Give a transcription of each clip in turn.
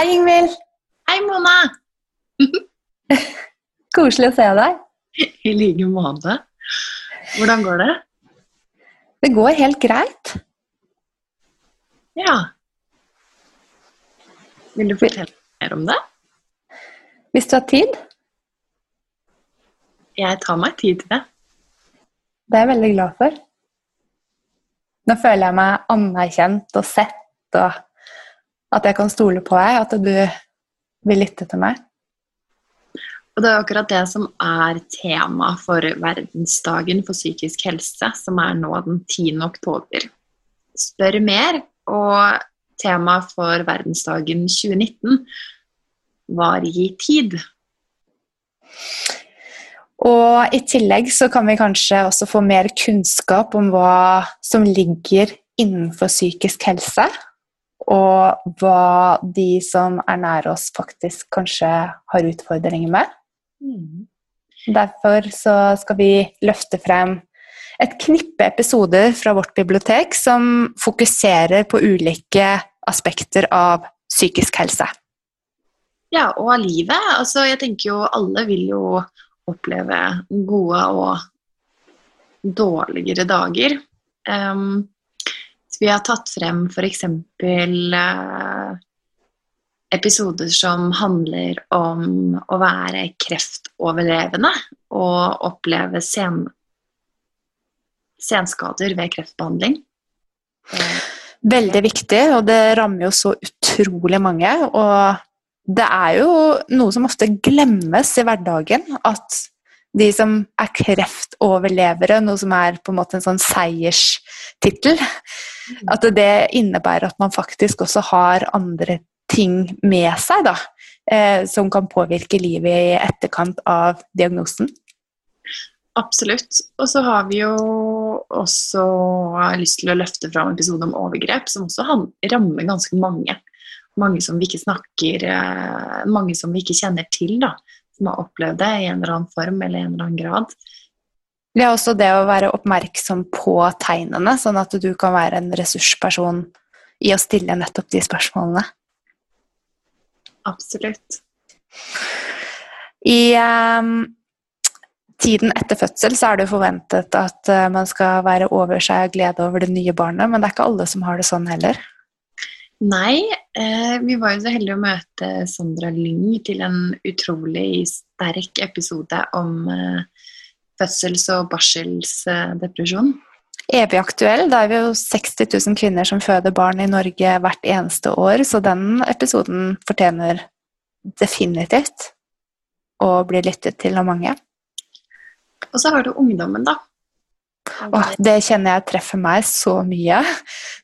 Hei, Ingvild. Hei, Mona. Koselig å se deg. I like måte. Hvordan går det? Det går helt greit. Ja. Vil du fortelle mer om det? Hvis du har tid? Jeg tar meg tid til det. Det er jeg veldig glad for. Nå føler jeg meg anerkjent og sett og at jeg kan stole på deg, at du vil lytte til meg. Og Det er akkurat det som er tema for verdensdagen for psykisk helse, som er nå den 10. oktober. Spør mer, og temaet for verdensdagen 2019 var gi tid. Og i tillegg så kan vi kanskje også få mer kunnskap om hva som ligger innenfor psykisk helse og hva de som er nær oss, faktisk kanskje har utfordringer med. Mm. Derfor så skal vi løfte frem et knippe episoder fra vårt bibliotek som fokuserer på ulike aspekter av psykisk helse. Ja, og av livet. Altså, jeg tenker jo alle vil jo oppleve gode og dårligere dager. Um, vi har tatt frem f.eks. Eh, episoder som handler om å være kreftoverlevende og oppleve sen, senskader ved kreftbehandling. Veldig viktig, og det rammer jo så utrolig mange. Og det er jo noe som ofte glemmes i hverdagen, at de som er kreftoverlevere, noe som er på en måte en sånn seierstittel, at det innebærer at man faktisk også har andre ting med seg da, eh, som kan påvirke livet i etterkant av diagnosen? Absolutt. Og så har vi jo også lyst til å løfte fram en episode om overgrep, som også rammer ganske mange. Mange som vi ikke snakker eh, Mange som vi ikke kjenner til, da. Som har opplevd det i en eller annen form eller en eller annen grad. Det er også det å være oppmerksom på tegnene, sånn at du kan være en ressursperson i å stille nettopp de spørsmålene. Absolutt. I um, tiden etter fødsel så er det forventet at uh, man skal være over seg av glede over det nye barnet, men det er ikke alle som har det sånn heller. Nei, eh, vi var jo så heldige å møte Sandra Lyng til en utrolig sterk episode om eh, fødsels- og barselsdepresjon. Evig aktuell. Da er vi jo 60 000 kvinner som føder barn i Norge hvert eneste år, så den episoden fortjener definitivt å bli lyttet til av mange. Og så har du ungdommen, da. Åh, det kjenner jeg treffer meg så mye.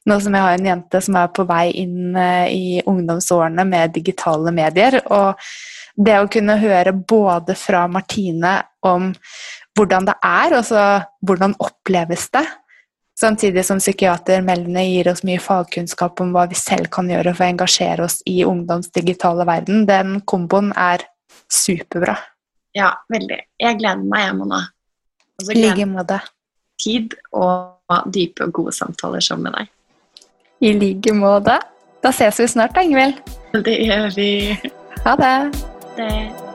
Nå som jeg har en jente som er på vei inn eh, i ungdomsårene med digitale medier. Og det å kunne høre både fra Martine om hvordan det er, og så hvordan oppleves det, samtidig som psykiater Melene gir oss mye fagkunnskap om hva vi selv kan gjøre for å engasjere oss i ungdoms digitale verden, den komboen er superbra. Ja, veldig. Jeg gleder meg, jeg, Mona. I like måte. Tid og dype og gode samtaler sammen med deg. I like måte. Da ses vi snart, da, Ingvild. Det gjør vi. Ha det. det.